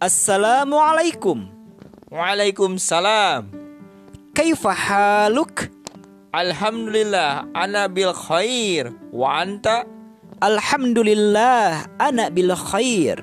Assalamualaikum. Waalaikumsalam. Kaifa haluk? Alhamdulillah ana bil khair wa anta Alhamdulillah ana bil khair.